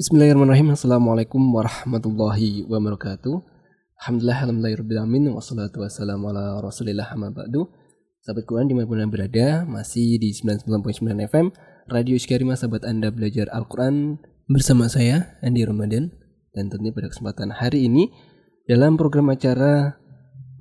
Bismillahirrahmanirrahim. Assalamualaikum warahmatullahi wabarakatuh. Alhamdulillah, alhamdulillahirrahmanirrahim. Wassalatu wassalamu ala rasulillah amma ba'du. Sahabat Quran di mana pun Anda berada, masih di 99.9 FM, Radio Iskarima sahabat Anda belajar Al-Quran bersama saya, Andi Ramadan. Dan tentunya pada kesempatan hari ini, dalam program acara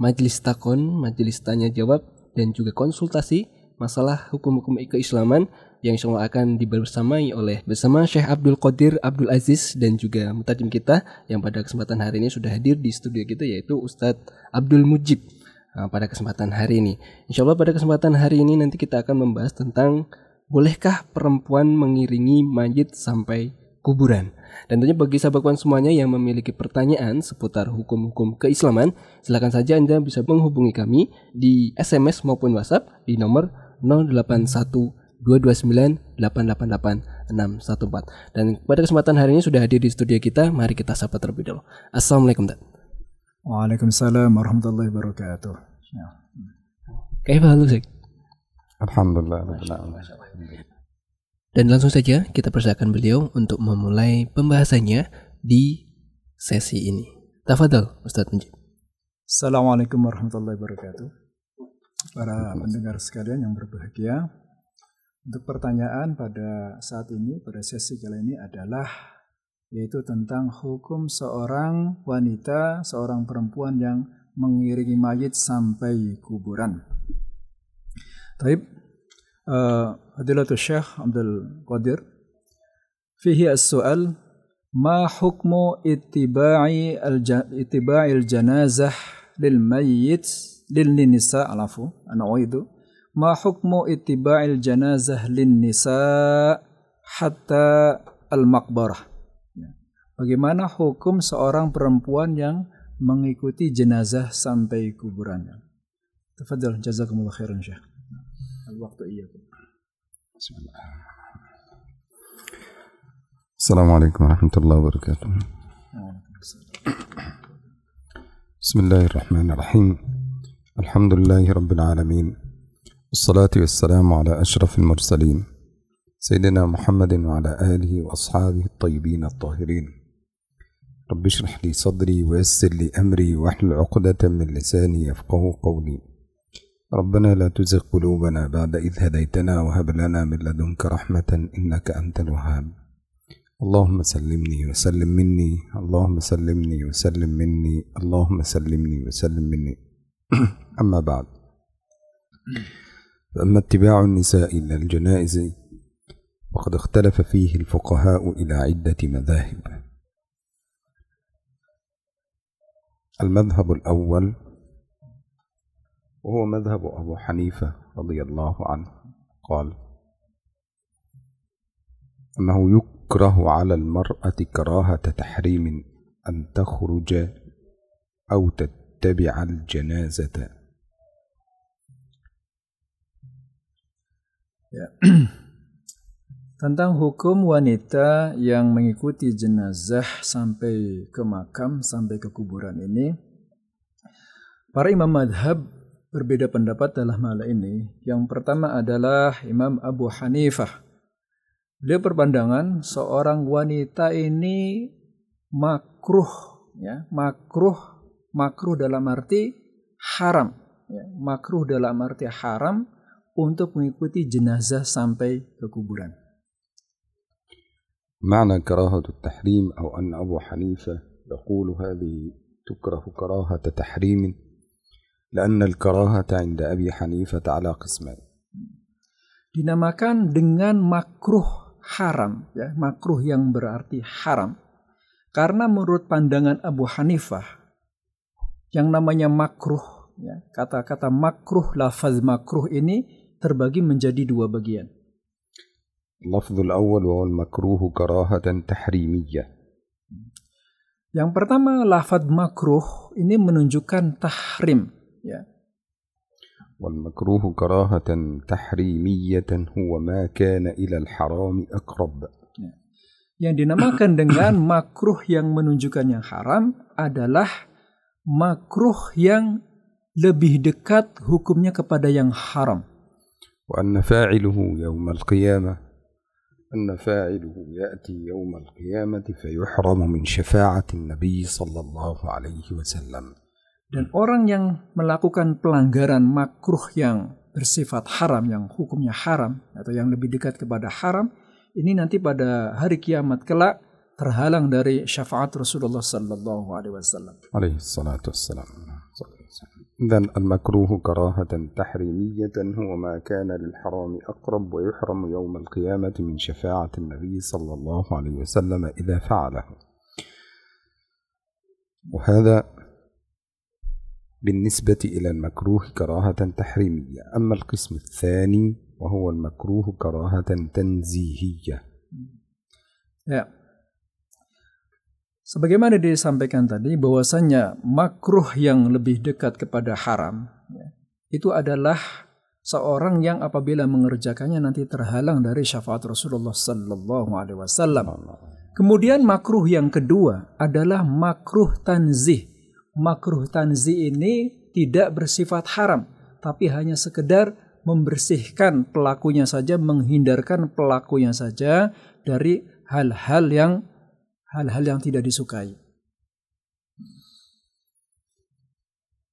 Majelis Takon, Majelis Tanya Jawab, dan juga konsultasi masalah hukum-hukum keislaman yang insya Allah akan dibersamai oleh bersama Syekh Abdul Qadir Abdul Aziz dan juga mutadim kita yang pada kesempatan hari ini sudah hadir di studio kita yaitu Ustadz Abdul Mujib nah, pada kesempatan hari ini. Insya Allah pada kesempatan hari ini nanti kita akan membahas tentang bolehkah perempuan mengiringi mayit sampai kuburan. Dan tentunya bagi sahabat kawan semuanya yang memiliki pertanyaan seputar hukum-hukum keislaman, silakan saja Anda bisa menghubungi kami di SMS maupun WhatsApp di nomor 081 229 888 614. Dan pada kesempatan hari ini sudah hadir di studio kita, mari kita sapa terlebih dahulu. Assalamualaikum, Dad. Waalaikumsalam warahmatullahi wabarakatuh. Ya. Kayak halu sih. Alhamdulillah. Dan langsung saja kita persilakan beliau untuk memulai pembahasannya di sesi ini. Tafadhol, Ustadz Mujib. Assalamualaikum warahmatullahi wabarakatuh. Para pendengar sekalian yang berbahagia, untuk pertanyaan pada saat ini, pada sesi kali ini adalah yaitu tentang hukum seorang wanita, seorang perempuan yang mengiringi mayit sampai kuburan. Taib, uh, Adilatul Syekh Abdul Qadir, fihi as-su'al, ma hukmu ittiba'i al janazah lil mayyit lil nisa alafu ana itu ma hukmu ittiba'il janazah lin nisa hatta al maqbarah. Ya. bagaimana hukum seorang perempuan yang mengikuti jenazah sampai kuburannya tafadhal jazakumullah khairan syekh. Al waktu iya Assalamualaikum warahmatullahi wabarakatuh. Bismillahirrahmanirrahim. Alhamdulillahi rabbil alamin والصلاة والسلام على أشرف المرسلين سيدنا محمد وعلى آله وأصحابه الطيبين الطاهرين. رب اشرح لي صدري ويسر لي أمري واحلل عقدة من لساني يفقه قولي. ربنا لا تزغ قلوبنا بعد إذ هديتنا وهب لنا من لدنك رحمة إنك أنت الوهاب. اللهم سلمني وسلم مني اللهم سلمني وسلم مني اللهم سلمني وسلم مني. أما بعد. فأما اتباع النساء إلى الجنائز وقد اختلف فيه الفقهاء إلى عدة مذاهب. المذهب الأول وهو مذهب أبو حنيفة رضي الله عنه قال أنه يكره على المرأة كراهة تحريم أن تخرج أو تتبع الجنازة Ya. Tentang hukum wanita yang mengikuti jenazah sampai ke makam, sampai ke kuburan ini, para imam madhab berbeda pendapat dalam hal ini. Yang pertama adalah Imam Abu Hanifah. Beliau berpandangan seorang wanita ini makruh, ya, makruh, makruh dalam arti haram, ya, makruh dalam arti haram untuk mengikuti jenazah sampai ke kuburan. معنى كراهة التحريم أو أن أبو حنيفة يقول هذه تكره كراهة تحريم لأن الكراهة عند أبي حنيفة على قسمين dinamakan dengan makruh haram ya makruh yang berarti haram karena menurut pandangan Abu Hanifah yang namanya makruh ya kata-kata makruh lafaz makruh ini terbagi menjadi dua bagian. اللفظ الأول وهو المكروه كراهة تحريمية. Yang pertama lafaz makruh ini menunjukkan tahrim ya. والمكروه كراهة تحريمية هو ما كان إلى الحرام أقرب. Ya. Yang dinamakan dengan makruh yang menunjukkan yang haram adalah makruh yang lebih dekat hukumnya kepada yang haram. وأن فاعله يوم القيامة أن فاعله يأتي يوم القيامة فيحرم من شفاعة النبي صلى الله عليه وسلم Dan orang yang melakukan pelanggaran makruh yang bersifat haram, yang hukumnya haram, atau yang lebih dekat kepada haram, ini nanti pada hari kiamat kelak terhalang dari syafaat Rasulullah Sallallahu Alaihi Wasallam. عليه الصلاة والسلام إذا المكروه كراهة تحريمية هو ما كان للحرام أقرب ويحرم يوم القيامة من شفاعة النبي صلى الله عليه وسلم إذا فعله. وهذا بالنسبة إلى المكروه كراهة تحريمية. أما القسم الثاني وهو المكروه كراهة تنزيهية. Ya. Sebagaimana disampaikan tadi bahwasanya makruh yang lebih dekat kepada haram ya, itu adalah seorang yang apabila mengerjakannya nanti terhalang dari syafaat Rasulullah sallallahu alaihi wasallam. Kemudian makruh yang kedua adalah makruh tanzih. Makruh tanzih ini tidak bersifat haram, tapi hanya sekedar membersihkan pelakunya saja, menghindarkan pelakunya saja dari hal-hal yang hal-hal yang tidak disukai.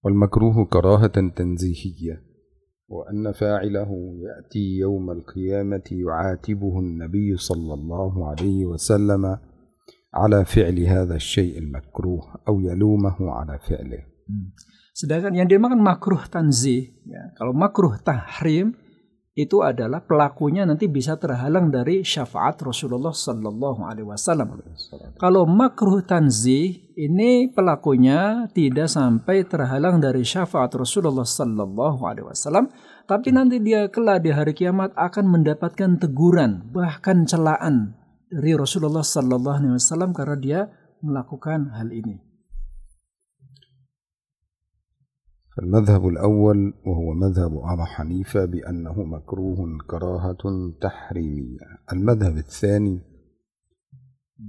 والمكروه كراهة تنزيهية وأن فاعله يأتي يوم القيامة يعاتبه النبي صلى الله عليه وسلم على فعل هذا الشيء المكروه أو يلومه على فعله. Sedangkan yang dinamakan makruh tanzih, ya, kalau makruh tahrim itu adalah pelakunya nanti bisa terhalang dari syafaat Rasulullah Sallallahu Alaihi Wasallam. Kalau makruh tanzih ini pelakunya tidak sampai terhalang dari syafaat Rasulullah Sallallahu Alaihi Wasallam, tapi nanti dia kelak di hari kiamat akan mendapatkan teguran bahkan celaan dari Rasulullah Sallallahu Alaihi Wasallam karena dia melakukan hal ini. فالمذهب الأول وهو مذهب أبي حنيفة بأنه مكروه كراهة تحريمية. المذهب الثاني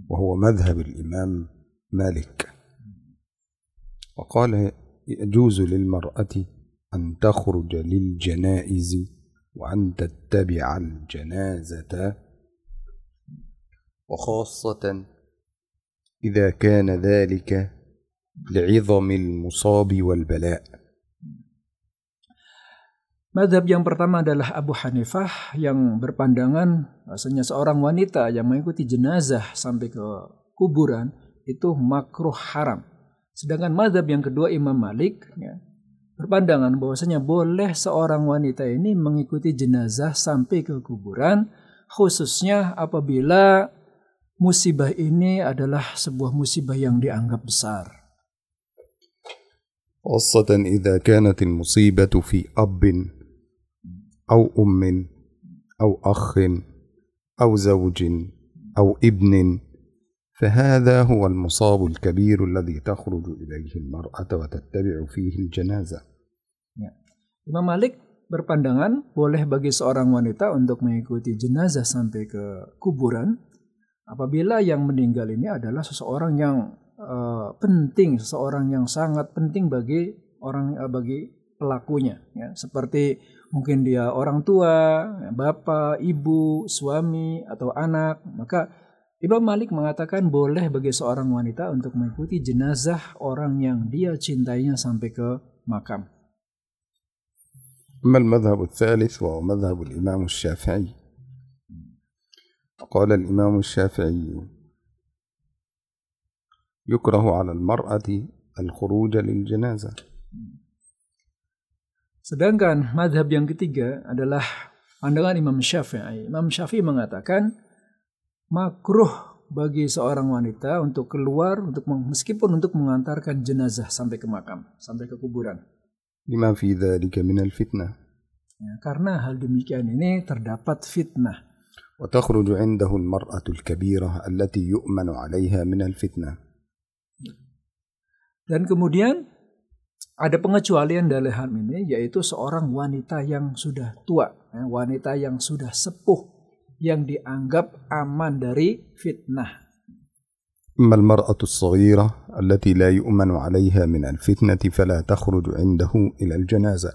وهو مذهب الإمام مالك. وقال يجوز للمرأة أن تخرج للجنائز وأن تتبع الجنازة. وخاصة إذا كان ذلك لعظم المصاب والبلاء. Madhab yang pertama adalah Abu Hanifah yang berpandangan bahasanya seorang wanita yang mengikuti jenazah sampai ke kuburan itu makruh haram. Sedangkan madhab yang kedua Imam Malik ya, berpandangan bahwasanya boleh seorang wanita ini mengikuti jenazah sampai ke kuburan khususnya apabila musibah ini adalah sebuah musibah yang dianggap besar. خاصة إذا كانت المصيبة في أب أو أم أو أخ أو زوج أو ابن فهذا هو المصاب الكبير الذي تخرج إليه المرأة وتتبع فيه الجنازة Imam Malik berpandangan boleh bagi seorang wanita untuk mengikuti jenazah sampai ke kuburan apabila yang meninggal ini adalah seseorang yang uh, penting, seseorang yang sangat penting bagi orang uh, bagi pelakunya ya seperti mungkin dia orang tua, bapak, ibu, suami atau anak maka Imam Malik mengatakan boleh bagi seorang wanita untuk mengikuti jenazah orang yang dia cintainya sampai ke makam. أما المذهب الثالث وهو مذهب الإمام الشافعي قال الإمام الشافعي يكره على المرأة الخروج للجنازة Sedangkan madhab yang ketiga adalah pandangan Imam Syafi'i. Imam Syafi'i mengatakan makruh bagi seorang wanita untuk keluar untuk meskipun untuk mengantarkan jenazah sampai ke makam, sampai ke kuburan. لما في ذلك من الفتنة Ya, karena hal demikian ini terdapat fitnah. وتخرج عنده المرأة الكبيرة التي يؤمن عليها من الفتنة Dan kemudian ada pengecualian dari hal ini yaitu seorang wanita yang sudah tua, ya, wanita yang sudah sepuh yang dianggap aman dari fitnah. أما المرأة الصغيرة التي لا يؤمن عليها من الفتنة فلا تخرج عنده إلى الجنازة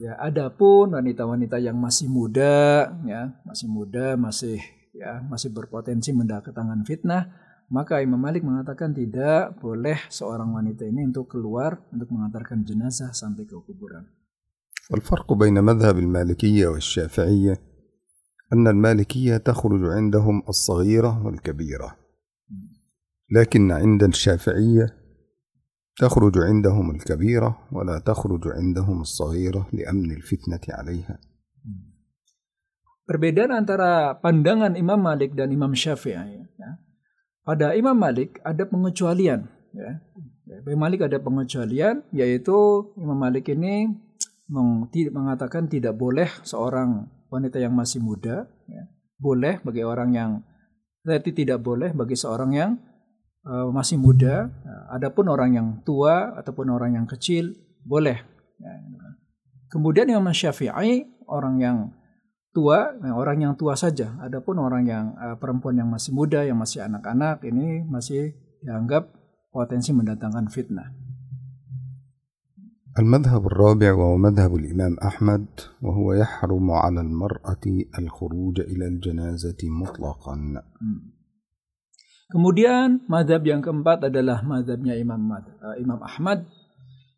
Ya, adapun wanita-wanita yang masih muda, ya, masih muda, masih ya masih berpotensi mendatangkan fitnah, maka Imam Malik mengatakan tidak boleh seorang wanita ini untuk keluar untuk mengantarkan jenazah sampai ke kuburan. والفرق بين مذهب المالكية والشافعية أن المالكية تخرج عندهم الصغيرة والكبيرة لكن عند الشافعية تخرج عندهم الكبيرة ولا تخرج عندهم الصغيرة لأمن الفتنة عليها Perbedaan antara pandangan Imam Malik dan Imam Syafi'i. Ya. Pada Imam Malik ada pengecualian. Ya. Imam Malik ada pengecualian, yaitu Imam Malik ini mengatakan tidak boleh seorang wanita yang masih muda, ya, boleh bagi orang yang berarti tidak boleh bagi seorang yang uh, masih muda. Adapun orang yang tua ataupun orang yang kecil boleh. Ya, Kemudian Imam Syafi'i orang yang tua, nah orang yang tua saja. Adapun orang yang uh, perempuan yang masih muda, yang masih anak-anak ini masih dianggap potensi mendatangkan fitnah. المذهب الرابع وهو مذهب الإمام أحمد وهو يحرم على المرأة الخروج إلى الجنازة مطلقا Hmm. Kemudian madhab yang keempat adalah madhabnya Imam, uh, Imam Ahmad.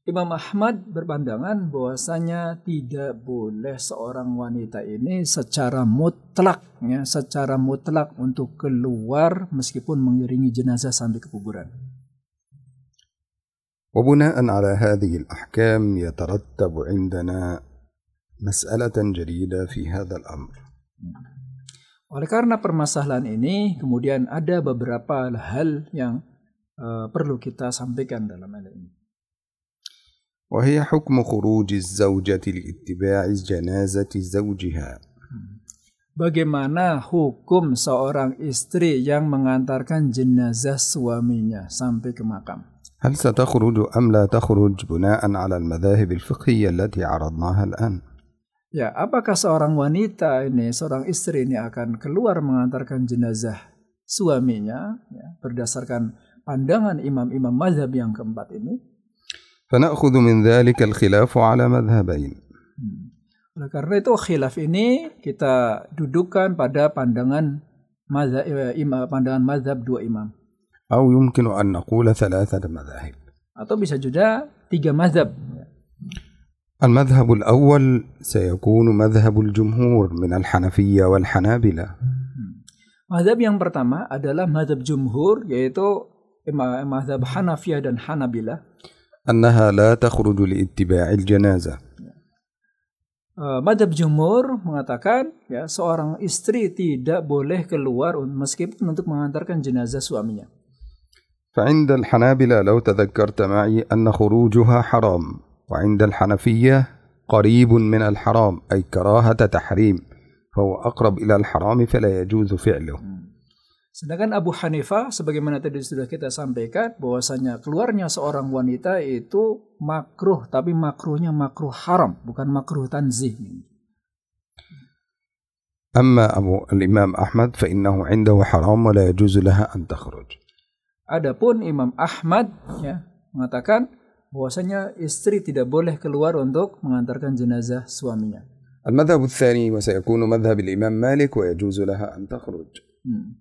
Imam Ahmad berpandangan bahwasanya tidak boleh seorang wanita ini secara mutlak, ya, secara mutlak untuk keluar meskipun mengiringi jenazah sampai ke kuburan. وبناء على هذه الأحكام يترتب عندنا مسألة جديدة في هذا الأمر Oleh karena permasalahan ini, kemudian ada beberapa hal yang uh, perlu kita sampaikan dalam hal ini. وهي حكم خروج الزوجة لاتباع جنازة زوجها Bagaimana hukum seorang istri yang mengantarkan jenazah suaminya sampai ke makam? هل ستخرج أم لا تخرج بناء على المذاهب الفقهية التي عرضناها الآن Ya, apakah seorang wanita ini, seorang istri ini akan keluar mengantarkan jenazah suaminya ya, berdasarkan pandangan imam-imam mazhab yang keempat ini? فنأخذ من ذلك الخلاف على مذهبين Hmm. Oleh karena itu khilaf ini kita dudukan pada pandangan mazhab, eh, ima- pandangan mazhab dua imam. أو يمكن أن نقول ثلاثة مذاهب Atau bisa juga tiga mazhab. المذهب الأول سيكون مذهب الجمهور من الحنفية والحنابلة Mazhab yang pertama adalah mazhab jumhur yaitu ima- mazhab Hanafiyah dan Hanabilah. أنها لا تخرج لاتباع الجنازة. Madhab jumhur mengatakan ya seorang istri tidak boleh keluar un- meskipun untuk mengantarkan jenazah suaminya. فعند الحنابلة لو تذكرت معي أن خروجها حرام وعند الحنفية قريب من الحرام أي كراهة تحريم فهو أقرب إلى الحرام فلا يجوز فعله. Sedangkan Abu Hanifah sebagaimana tadi sudah kita sampaikan bahwasanya keluarnya seorang wanita itu makruh tapi makruhnya makruh haram bukan makruh tanzih. أما أبو الإمام أحمد فإنه عنده حرام ولا يجوز لها أن تخرج Adapun Imam Ahmad ya mengatakan bahwasanya istri tidak boleh keluar untuk mengantarkan jenazah suaminya. المذهب الثاني وسيكون مذهب الإمام مالك ويجوز لها أن تخرج Hmm.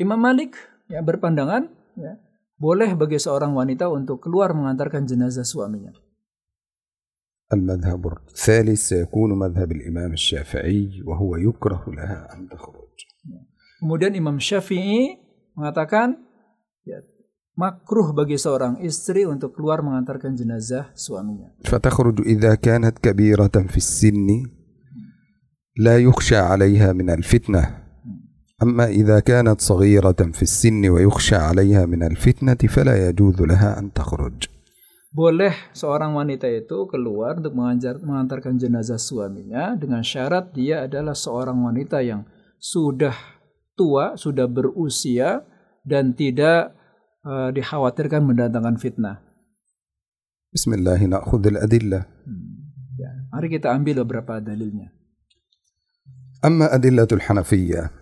Imam Malik ya berpandangan ya boleh bagi seorang wanita untuk keluar mengantarkan jenazah suaminya. المذهب الثالث سيكون مذهب الإمام الشافعي وهو يكره لها أن تخرج Kemudian Imam Syafi'i mengatakan ya, makruh bagi seorang istri untuk keluar mengantarkan jenazah suaminya. فتخرج إذا كانت كبيرة في السن لا يخشى عليها من الفتنة أما إذا كانت صغيرة في السن ويخشى عليها من الفتنة فلا يجوز لها أن تخرج Boleh seorang wanita itu keluar untuk menganjar, mengantarkan jenazah suaminya dengan syarat dia adalah seorang wanita yang sudah tua, sudah berusia dan tidak eh, dikhawatirkan mendatangkan fitnah. بسم الله نأخذ الأدلة Ya, mari kita ambil beberapa dalilnya. أما أدلة الحنفية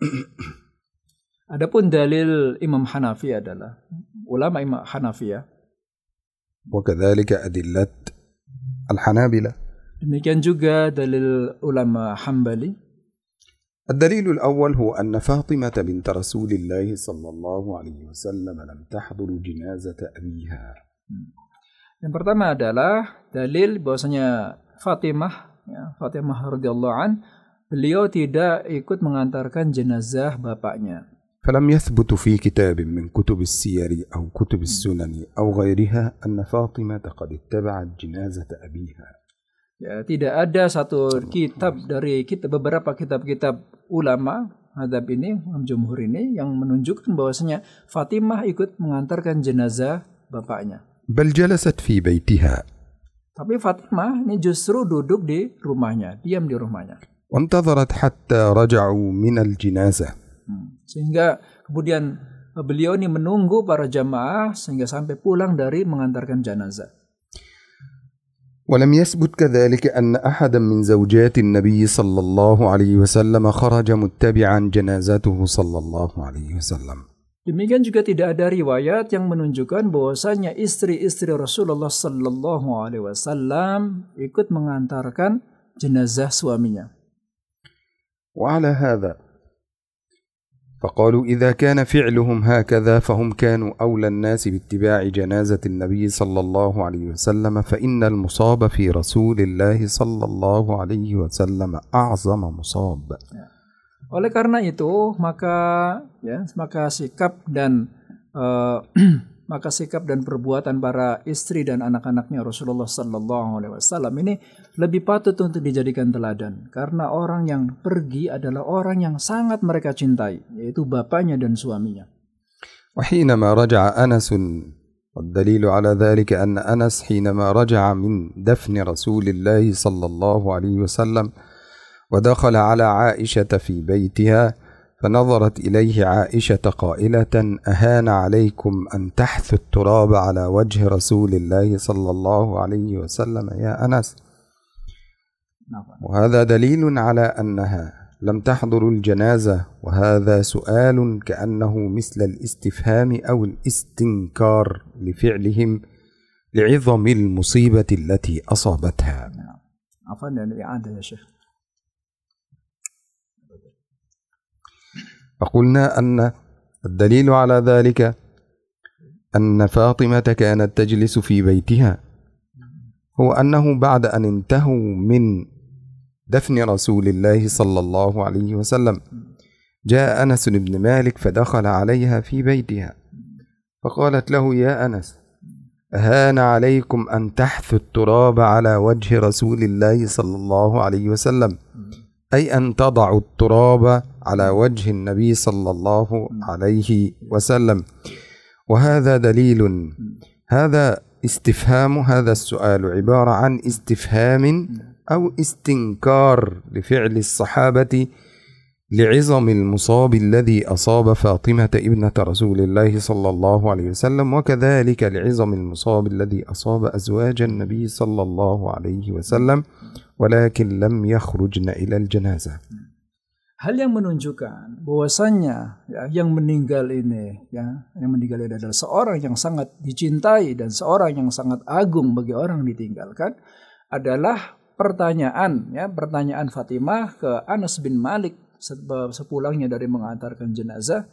Adapun dalil Imam Hanafi adalah ulama Imam Hanafiyah وكذلك أدلة الحنابلة Demikian juga dalil ulama Hambali. الدليل الأول هو أن فاطمة بنت رسول الله صلى الله عليه وسلم لم تحضر جنازة أبيها Yang pertama adalah dalil bahwasanya Fatimah ya, Fatimah radhiyallahu an beliau tidak ikut mengantarkan jenazah bapaknya. فلم يثبت في كتاب من كتب السير أو كتب السنن أو غيرها أن فاطمة قد اتبعت جنازة أبيها Ya, tidak ada satu kitab dari kita beberapa kitab-kitab ulama hadab ini, Imam Jumhur ini yang menunjukkan bahwasanya Fatimah ikut mengantarkan jenazah bapaknya. بل جلست في بيتها Tapi Fatimah ini justru duduk di rumahnya, diam di rumahnya. وانتظرت حتى رجعوا من الجنازة Hmm. Sehingga kemudian eh, beliau ini menunggu para jamaah sehingga sampai pulang dari mengantarkan jenazah. ولم يثبت كذلك أن أحدا من زوجات النبي صلى الله عليه وسلم خرج متبعا جنازته صلى الله عليه وسلم Demikian juga tidak ada riwayat yang menunjukkan bahwasanya istri-istri Rasulullah Sallallahu Alaihi Wasallam ikut mengantarkan jenazah suaminya. وعلى هذا. فقالوا إذا كان فعلهم هكذا فهم كانوا أولى الناس باتباع جنازة النبي صلى الله عليه وسلم فإن المصاب في رسول الله صلى الله عليه وسلم أعظم مصاب. Oleh karena itu maka ya maka sikap dan eh, maka sikap dan perbuatan para istri dan anak-anaknya Rasulullah Sallallahu Alaihi Wasallam ini lebih patut untuk dijadikan teladan karena orang yang pergi adalah orang yang sangat mereka cintai yaitu bapaknya dan suaminya. وحينما رجع أنس والدليل على ذلك أن أنس حينما رجع من دفن رسول الله صلى الله عليه وسلم ودخل على عائشة في بيتها فنظرت إليه عائشة قائلة أهان عليكم أن تحثوا التراب على وجه رسول الله صلى الله عليه وسلم يا أنس. وهذا دليل على أنها لم تحضر الجنازة وهذا سؤال كأنه مثل الاستفهام أو الاستنكار لفعلهم لعظم المصيبة التي أصابتها. Apa dan ada ya فقلنا أن الدليل على ذلك أن فاطمة كانت تجلس في بيتها. هو أنه بعد أن انتهوا من دفن رسول الله صلى الله عليه وسلم جاء أنس بن مالك فدخل عليها في بيتها. فقالت له يا أنس أهان عليكم أن تحثوا التراب على وجه رسول الله صلى الله عليه وسلم؟ أي أن تضعوا التراب على وجه النبي صلى الله عليه وسلم. وهذا دليل هذا استفهام هذا السؤال عبارة عن استفهام أو استنكار لفعل الصحابة لعظم المصاب الذي أصاب فاطمة ابنة رسول الله صلى الله عليه وسلم وكذلك لعظم المصاب الذي أصاب أزواج النبي صلى الله عليه وسلم ولكن لم يخرجن إلى الجنازة. Hal yang menunjukkan bahwasannya ya, yang meninggal ini ya yang meninggal ini adalah seorang yang sangat dicintai dan seorang yang sangat agung bagi orang ditinggalkan adalah pertanyaan ya pertanyaan Fatimah ke Anas bin Malik sepulangnya dari mengantarkan jenazah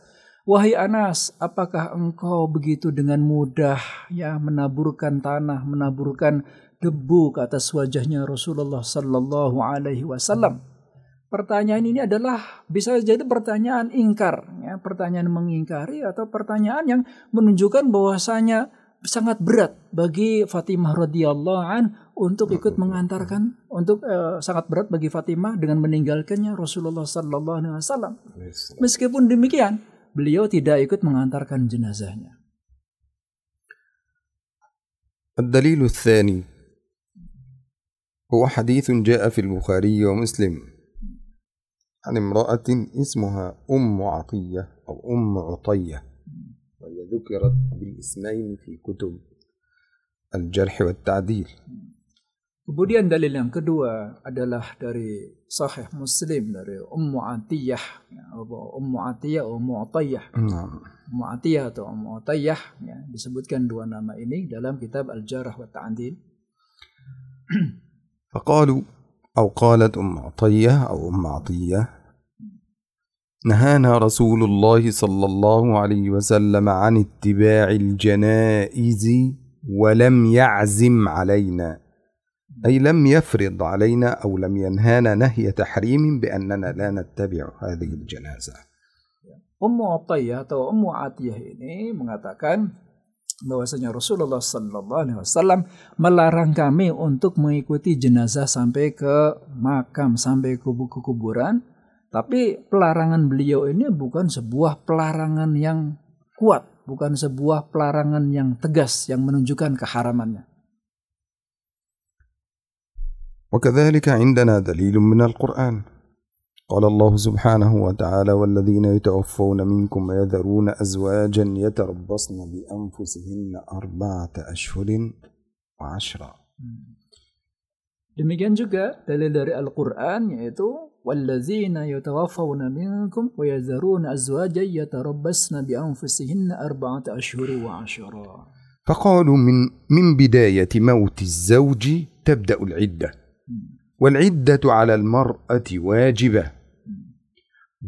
Wahai Anas, apakah engkau begitu dengan mudah ya menaburkan tanah, menaburkan debu ke atas wajahnya Rasulullah Sallallahu Alaihi Wasallam? Pertanyaan ini adalah bisa jadi pertanyaan ingkar, ya, pertanyaan mengingkari atau pertanyaan yang menunjukkan bahwasanya sangat berat bagi Fatimah radhiyallahu an untuk ikut mengantarkan untuk eh, sangat berat bagi Fatimah dengan meninggalkannya Rasulullah sallallahu alaihi wasallam. Meskipun demikian, beliau tidak ikut mengantarkan jenazahnya. الدليل الثاني هو حديث جاء في البخاري ومسلم عن امرأة اسمها أم عطية أو أم عطية وهي ذكرت بالاسمين في كتب الجرح والتعديل Kemudian dalil yang kedua adalah dari Sahih Muslim dari Ummu Atiyah, ya, Ummu Atiyah, Ummu Atiyah, نعم Ummu Atiyah atau Ummu Atiyah, ya, disebutkan dua nama ini dalam kitab Al-Jarh wa Ta'dil. فقالوا أو قالت أم عطية أو أم عطية نهانا رسول الله صلى الله عليه وسلم عن اتباع الجنائز ولم يعزم علينا أي لم يفرض علينا أو لم ينهانا نهي تحريم بأننا لا نتبع هذه الجنازة Ummu Atiyah atau Ummu Atiyah ini mengatakan bahwasanya Rasulullah Sallallahu Alaihi Wasallam melarang kami untuk mengikuti jenazah sampai ke makam sampai ke kuburan. Tapi pelarangan beliau ini bukan sebuah pelarangan yang kuat, bukan sebuah pelarangan yang tegas yang menunjukkan keharamannya. وكذلك عندنا دليل من القرآن قال الله سبحانه وتعالى والذين يتوفون منكم ويذرون أزواجا يتربصن بأنفسهن أربعة أشهر وعشرا Demikian juga dalil dari Al-Quran yaitu وَالَّذِينَ يَتَوَفَّوْنَ مِنْكُمْ وَيَذَرُونَ أَزْوَاجًا يَتَرَبَّصْنَ بأنفسهن أَرْبَعَةَ أَشْهُرٍ وَعَشْرًا فقالوا من من بداية موت الزوج تبدأ العدة. والعدة على المرأة واجبة.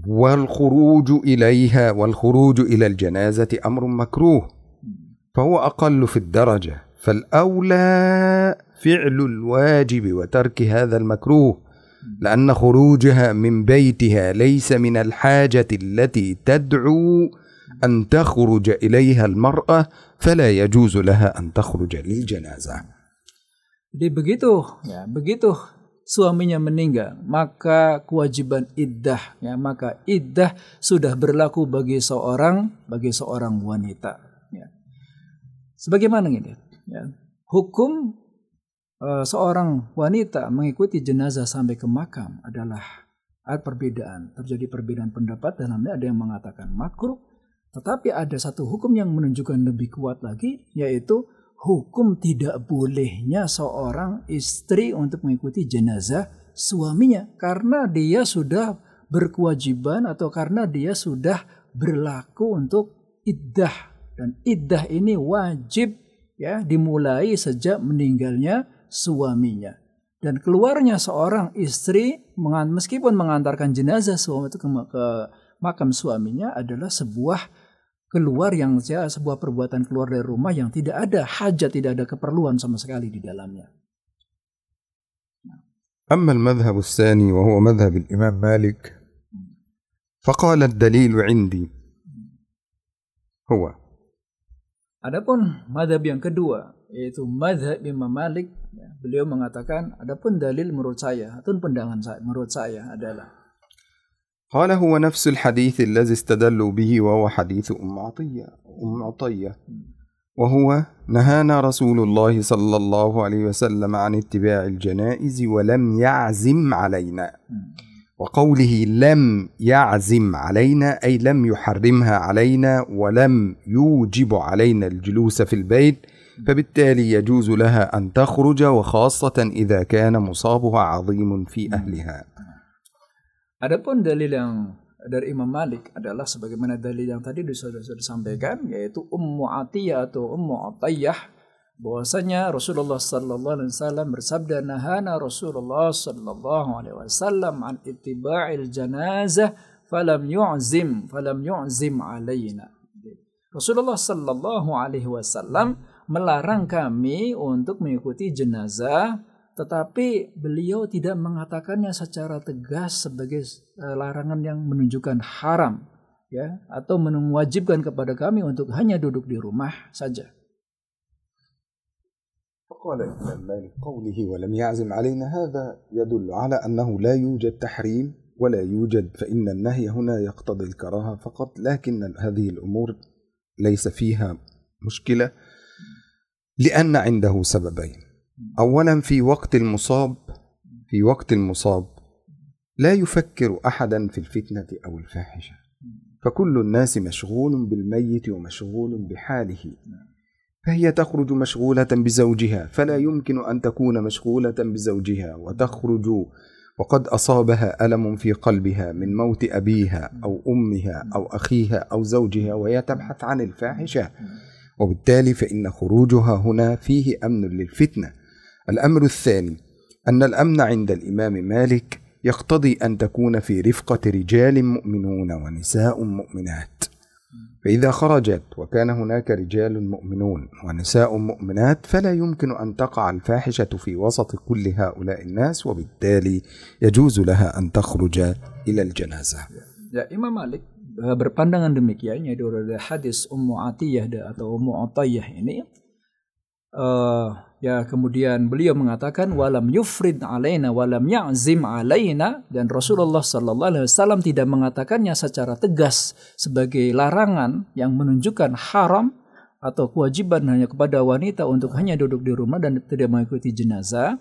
والخروج إليها والخروج إلى الجنازة أمر مكروه. فهو أقل في الدرجة. فالأولى فعل الواجب وترك هذا المكروه. لأن خروجها من بيتها ليس من الحاجة التي تدعو أن تخرج إليها المرأة فلا يجوز لها أن تخرج للجنازة. Jadi begitu ya, begitu suaminya meninggal, maka kewajiban iddah ya, maka iddah sudah berlaku bagi seorang bagi seorang wanita ya. Sebagaimana ini ya, hukum uh, seorang wanita mengikuti jenazah sampai ke makam adalah ada perbedaan, terjadi perbedaan pendapat dalamnya ada yang mengatakan makruh, tetapi ada satu hukum yang menunjukkan lebih kuat lagi yaitu hukum tidak bolehnya seorang istri untuk mengikuti jenazah suaminya karena dia sudah berkewajiban atau karena dia sudah berlaku untuk iddah. Dan iddah ini wajib ya dimulai sejak meninggalnya suaminya dan keluarnya seorang istri meskipun mengantarkan jenazah suami itu ke, ke makam suaminya adalah sebuah keluar yang ya, sebuah perbuatan keluar dari rumah yang tidak ada hajat, tidak ada keperluan sama sekali di dalamnya. أما المذهب الثاني وهو مذهب الإمام مالك فقال الدليل عندي هو Adapun madhab yang kedua yaitu madhab Imam Malik, beliau mengatakan adapun dalil menurut saya atau pandangan saya menurut saya adalah. قال هو نفس الحديث الذي استدلوا به وهو حديث أم عطية أم عطية وهو نهانا رسول الله صلى الله عليه وسلم عن اتباع الجنائز ولم يعزم علينا وقوله لم يعزم علينا أي لم يحرمها علينا ولم يوجب علينا الجلوس في البيت فبالتالي يجوز لها أن تخرج وخاصة إذا كان مصابها عظيم في أهلها Adapun dalil yang dari Imam Malik adalah sebagaimana dalil yang tadi sudah, disampaikan yaitu Ummu Atiyah atau Ummu Atiyah bahwasanya Rasulullah sallallahu alaihi wasallam bersabda nahana Rasulullah sallallahu alaihi wasallam an ittiba'il janazah falam yu'zim falam yu'zim alaina. Rasulullah sallallahu alaihi wasallam melarang kami untuk mengikuti jenazah tetapi beliau tidak mengatakannya secara tegas sebagai eh, larangan yang menunjukkan haram ya atau mewajibkan kepada kami untuk hanya duduk di rumah saja. فقال الإمام مالك قوله ولم يعزم علينا هذا يدل على أنه لا يوجد تحريم ولا يوجد فإن النهي هنا يقتضي الكراهة فقط لكن هذه الأمور ليس فيها مشكلة لأن عنده سببين. أولا في وقت المصاب في وقت المصاب لا يفكر أحدا في الفتنة أو الفاحشة. فكل الناس مشغول بالميت ومشغول بحاله. فهي تخرج مشغولة بزوجها فلا يمكن أن تكون مشغولة بزوجها. وتخرج وقد أصابها ألم في قلبها من موت أبيها أو أمها أو أخيها أو زوجها وهي تبحث عن الفاحشة. وبالتالي فإن خروجها هنا فيه أمن للفتنة. الأمر الثاني أن الأمن عند الإمام مالك يقتضي أن تكون في رفقة رجال مؤمنون ونساء مؤمنات. فإذا خرجت وكان هناك رجال مؤمنون ونساء مؤمنات فلا يمكن أن تقع الفاحشة في وسط كل هؤلاء الناس وبالتالي يجوز لها أن تخرج إلى الجنازة. Imam Malik eh, berpandangan demikian yaitu dari hadis Ummu Atiyah atau Ummu Atiyah ini eh, ya kemudian beliau mengatakan walam yufrid alaina walam ya'zim alaina dan Rasulullah sallallahu alaihi wasallam tidak mengatakannya secara tegas sebagai larangan yang menunjukkan haram atau kewajiban hanya kepada wanita untuk hanya duduk di rumah dan tidak mengikuti jenazah.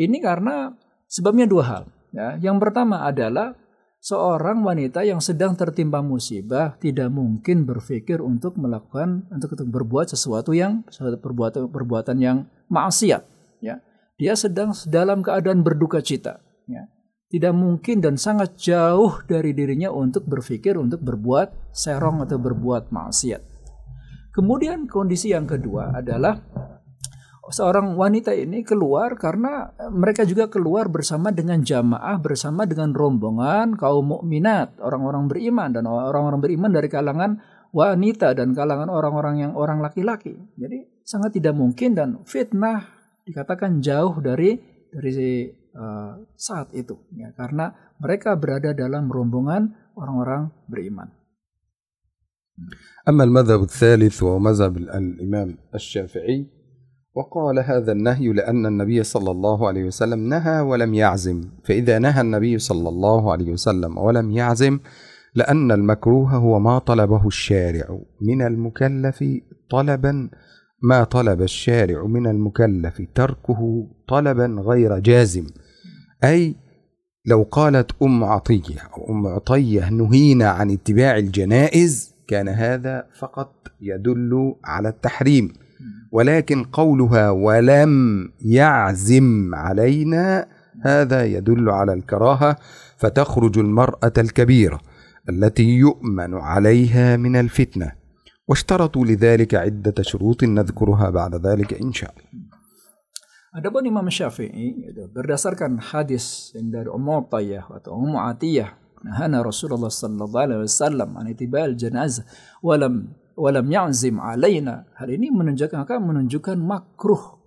Ini karena sebabnya dua hal. Ya. Yang pertama adalah seorang wanita yang sedang tertimpa musibah tidak mungkin berpikir untuk melakukan untuk, berbuat sesuatu yang perbuatan perbuatan yang maksiat ya. Dia sedang dalam keadaan berduka cita ya. Tidak mungkin dan sangat jauh dari dirinya untuk berpikir untuk berbuat serong atau berbuat maksiat. Kemudian kondisi yang kedua adalah seorang wanita ini keluar karena mereka juga keluar bersama dengan jamaah bersama dengan rombongan kaum mukminat orang-orang beriman dan orang-orang beriman dari kalangan wanita dan kalangan orang-orang yang orang laki-laki jadi sangat tidak mungkin dan fitnah dikatakan jauh dari dari uh, saat itu ya karena mereka berada dalam rombongan orang-orang beriman أما المذهب الثالث وهو مذهب الإمام الشافعي وقال هذا النهي لأن النبي صلى الله عليه وسلم نهى ولم يعزم. فإذا نهى النبي صلى الله عليه وسلم ولم يعزم لأن المكروه هو ما طلبه الشارع. من المكلف طلبا ما طلب الشارع. من المكلف تركه طلبا غير جازم. أي لو قالت أم عطية أو أم عطية نهينا عن اتباع الجنائز كان هذا فقط يدل على التحريم. ولكن قولها ولم يعزم علينا هذا يدل على الكراهه فتخرج المراه الكبيره التي يؤمن عليها من الفتنه واشترطوا لذلك عده شروط نذكرها بعد ذلك ان شاء الله Adapun Imam Syafi'i berdasarkan hadis yang dari Ummu Tayyah atau Ummu Atiyah nahana Rasulullah sallallahu alaihi wasallam an itibal janazah walam walam ya'zim alaina. Hal ini menunjukkan akan menunjukkan makruh.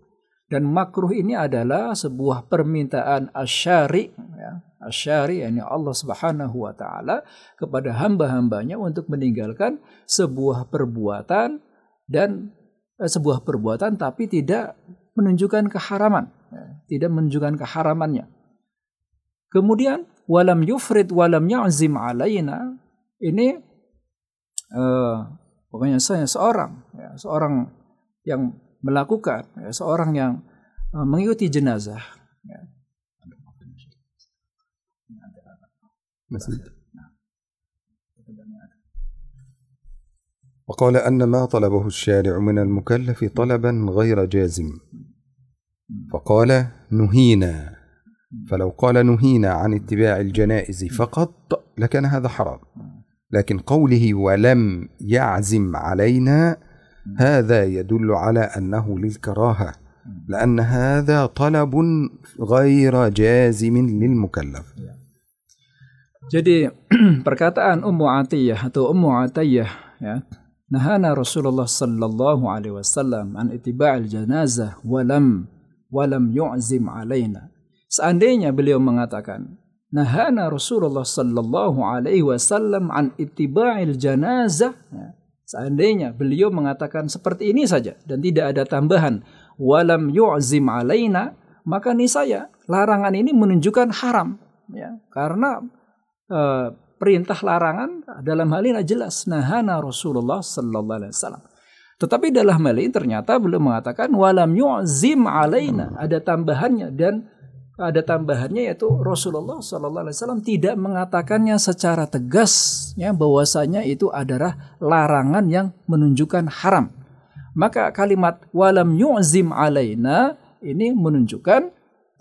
Dan makruh ini adalah sebuah permintaan asyari ya, asyari yakni Allah Subhanahu wa taala kepada hamba-hambanya untuk meninggalkan sebuah perbuatan dan eh, sebuah perbuatan tapi tidak menunjukkan keharaman, ya, tidak menunjukkan keharamannya. Kemudian walam yufrid walam ya'zim alaina ini uh, pokoknya saya seorang ya, seorang yang melakukan ya, seorang yang uh, mengikuti jenazah ya. وقال أن ما طلبه الشارع من المكلف طلبا غير جازم. فقال نهينا. فلو قال نهينا عن اتباع الجنائز فقط لكان هذا حرام. لكن قوله ولم يعزم علينا هذا يدل على انه للكراهه لأن هذا طلب غير جازم للمكلف Jadi perkataan Ummu Atiyah atau Ummu Atiyah ya nahana Rasulullah sallallahu alaihi wasallam an ittiba'il janazah walam walam yu'zim alaina Seandainya beliau mengatakan, Nahana Rasulullah sallallahu alaihi wasallam an ittiba'il janazah. Ya. Seandainya beliau mengatakan seperti ini saja dan tidak ada tambahan walam yu'zim alaina, maka niscaya larangan ini menunjukkan haram ya. Karena uh, perintah larangan dalam hal ini jelas nahana Rasulullah sallallahu alaihi wasallam. Tetapi dalam hal ini ternyata beliau mengatakan walam yu'zim alaina, ada tambahannya dan ada tambahannya yaitu Rasulullah Sallallahu Alaihi Wasallam tidak mengatakannya secara tegas ya bahwasanya itu adalah larangan yang menunjukkan haram. Maka kalimat walam yu'zim alaina ini menunjukkan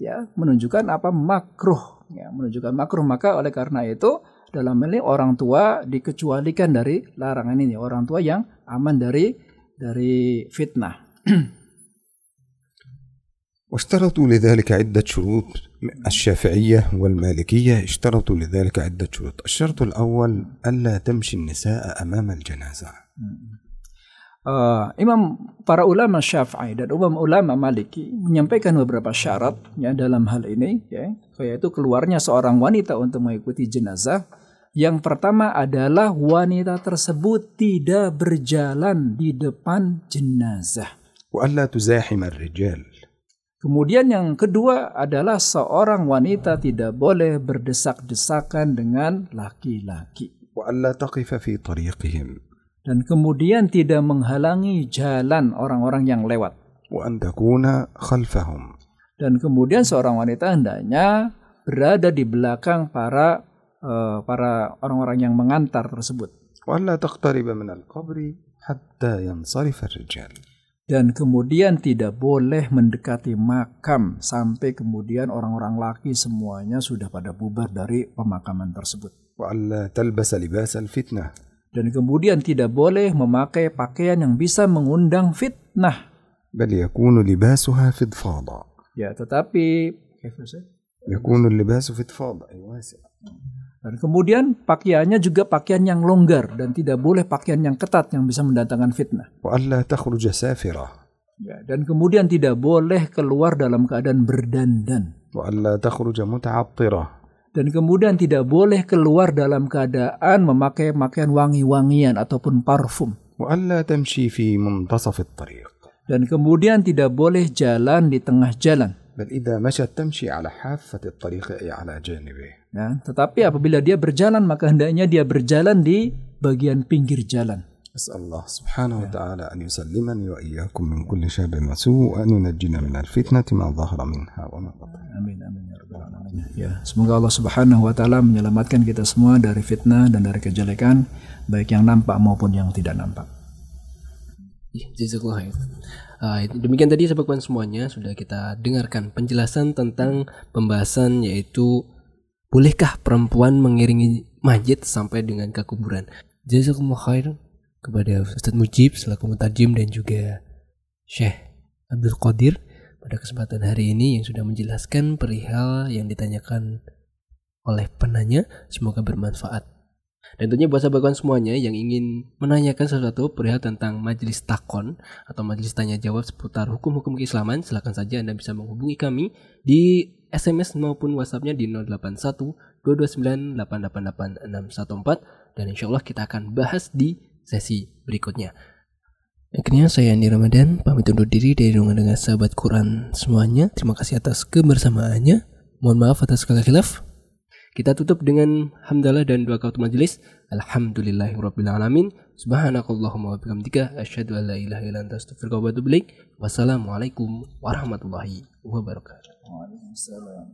ya menunjukkan apa makruh ya menunjukkan makruh maka oleh karena itu dalam ini orang tua dikecualikan dari larangan ini orang tua yang aman dari dari fitnah. واشترطوا لذلك عدة شروط الشافعية والمالكية اشترطوا لذلك عدة شروط الشرط الأول ألا تمشي النساء أمام الجنازة Uh, Imam para ulama Syafi'i dan umum ulama Maliki menyampaikan beberapa syarat ya dalam hal ini ya yaitu keluarnya seorang wanita untuk mengikuti jenazah. Yang pertama adalah wanita tersebut tidak berjalan di depan jenazah. وألا تزاحم الرجال Kemudian yang kedua adalah seorang wanita tidak boleh berdesak-desakan dengan laki-laki. Dan kemudian tidak menghalangi jalan orang-orang yang lewat. Dan kemudian seorang wanita hendaknya berada di belakang para uh, para orang-orang yang mengantar tersebut dan kemudian tidak boleh mendekati makam sampai kemudian orang-orang laki semuanya sudah pada bubar dari pemakaman tersebut. fitnah dan kemudian tidak boleh memakai pakaian yang bisa mengundang fitnah. Bal yakunu libasuha. Ya, tetapi Yakunu libasu fit wasi. Dan kemudian pakaiannya juga pakaian yang longgar dan tidak boleh pakaian yang ketat yang bisa mendatangkan fitnah. Ya, dan kemudian tidak boleh keluar dalam keadaan berdandan. Dan kemudian tidak boleh keluar dalam keadaan memakai pakaian wangi-wangian ataupun parfum. Dan kemudian tidak boleh jalan di tengah jalan. بل إذا مشت تمشي على حافة الطريق أي على جانبه Ya, tetapi apabila dia berjalan maka hendaknya dia berjalan di bagian pinggir jalan. أسأل الله سبحانه وتعالى أن يسلمني وإياكم من كل شر وسوء وأن ينجينا من الفتنة ما ظهر منها وما بطن Amin amin ya rabbal alamin. Ya, semoga Allah Subhanahu wa taala menyelamatkan kita semua dari fitnah dan dari kejelekan baik yang nampak maupun yang tidak nampak. Iya, Jazakallah Ah, demikian tadi sahabat semuanya sudah kita dengarkan penjelasan tentang pembahasan yaitu bolehkah perempuan mengiringi mayit sampai dengan ke kuburan. Jazakumullah khair kepada Ustaz Mujib selaku mutajim dan juga Syekh Abdul Qadir pada kesempatan hari ini yang sudah menjelaskan perihal yang ditanyakan oleh penanya semoga bermanfaat. Dan tentunya buat sahabat semuanya yang ingin menanyakan sesuatu perihal tentang majelis takon atau majelis tanya jawab seputar hukum-hukum keislaman, silakan saja Anda bisa menghubungi kami di SMS maupun WhatsAppnya di 081 229 888 614 dan insya Allah kita akan bahas di sesi berikutnya. Akhirnya saya Andi Ramadan pamit undur diri dari ruangan dengan sahabat Quran semuanya. Terima kasih atas kebersamaannya. Mohon maaf atas segala khilaf. Kita tutup dengan hamdalah dan doa kautu majelis. Alhamdulillahirrabbilalamin. Subhanakallahumma wa. Asyhadu an la ilaha illa anta astaghfiruka wa atubu ilaik. Wassalamualaikum warahmatullahi wabarakatuh. Waalaikumsalam.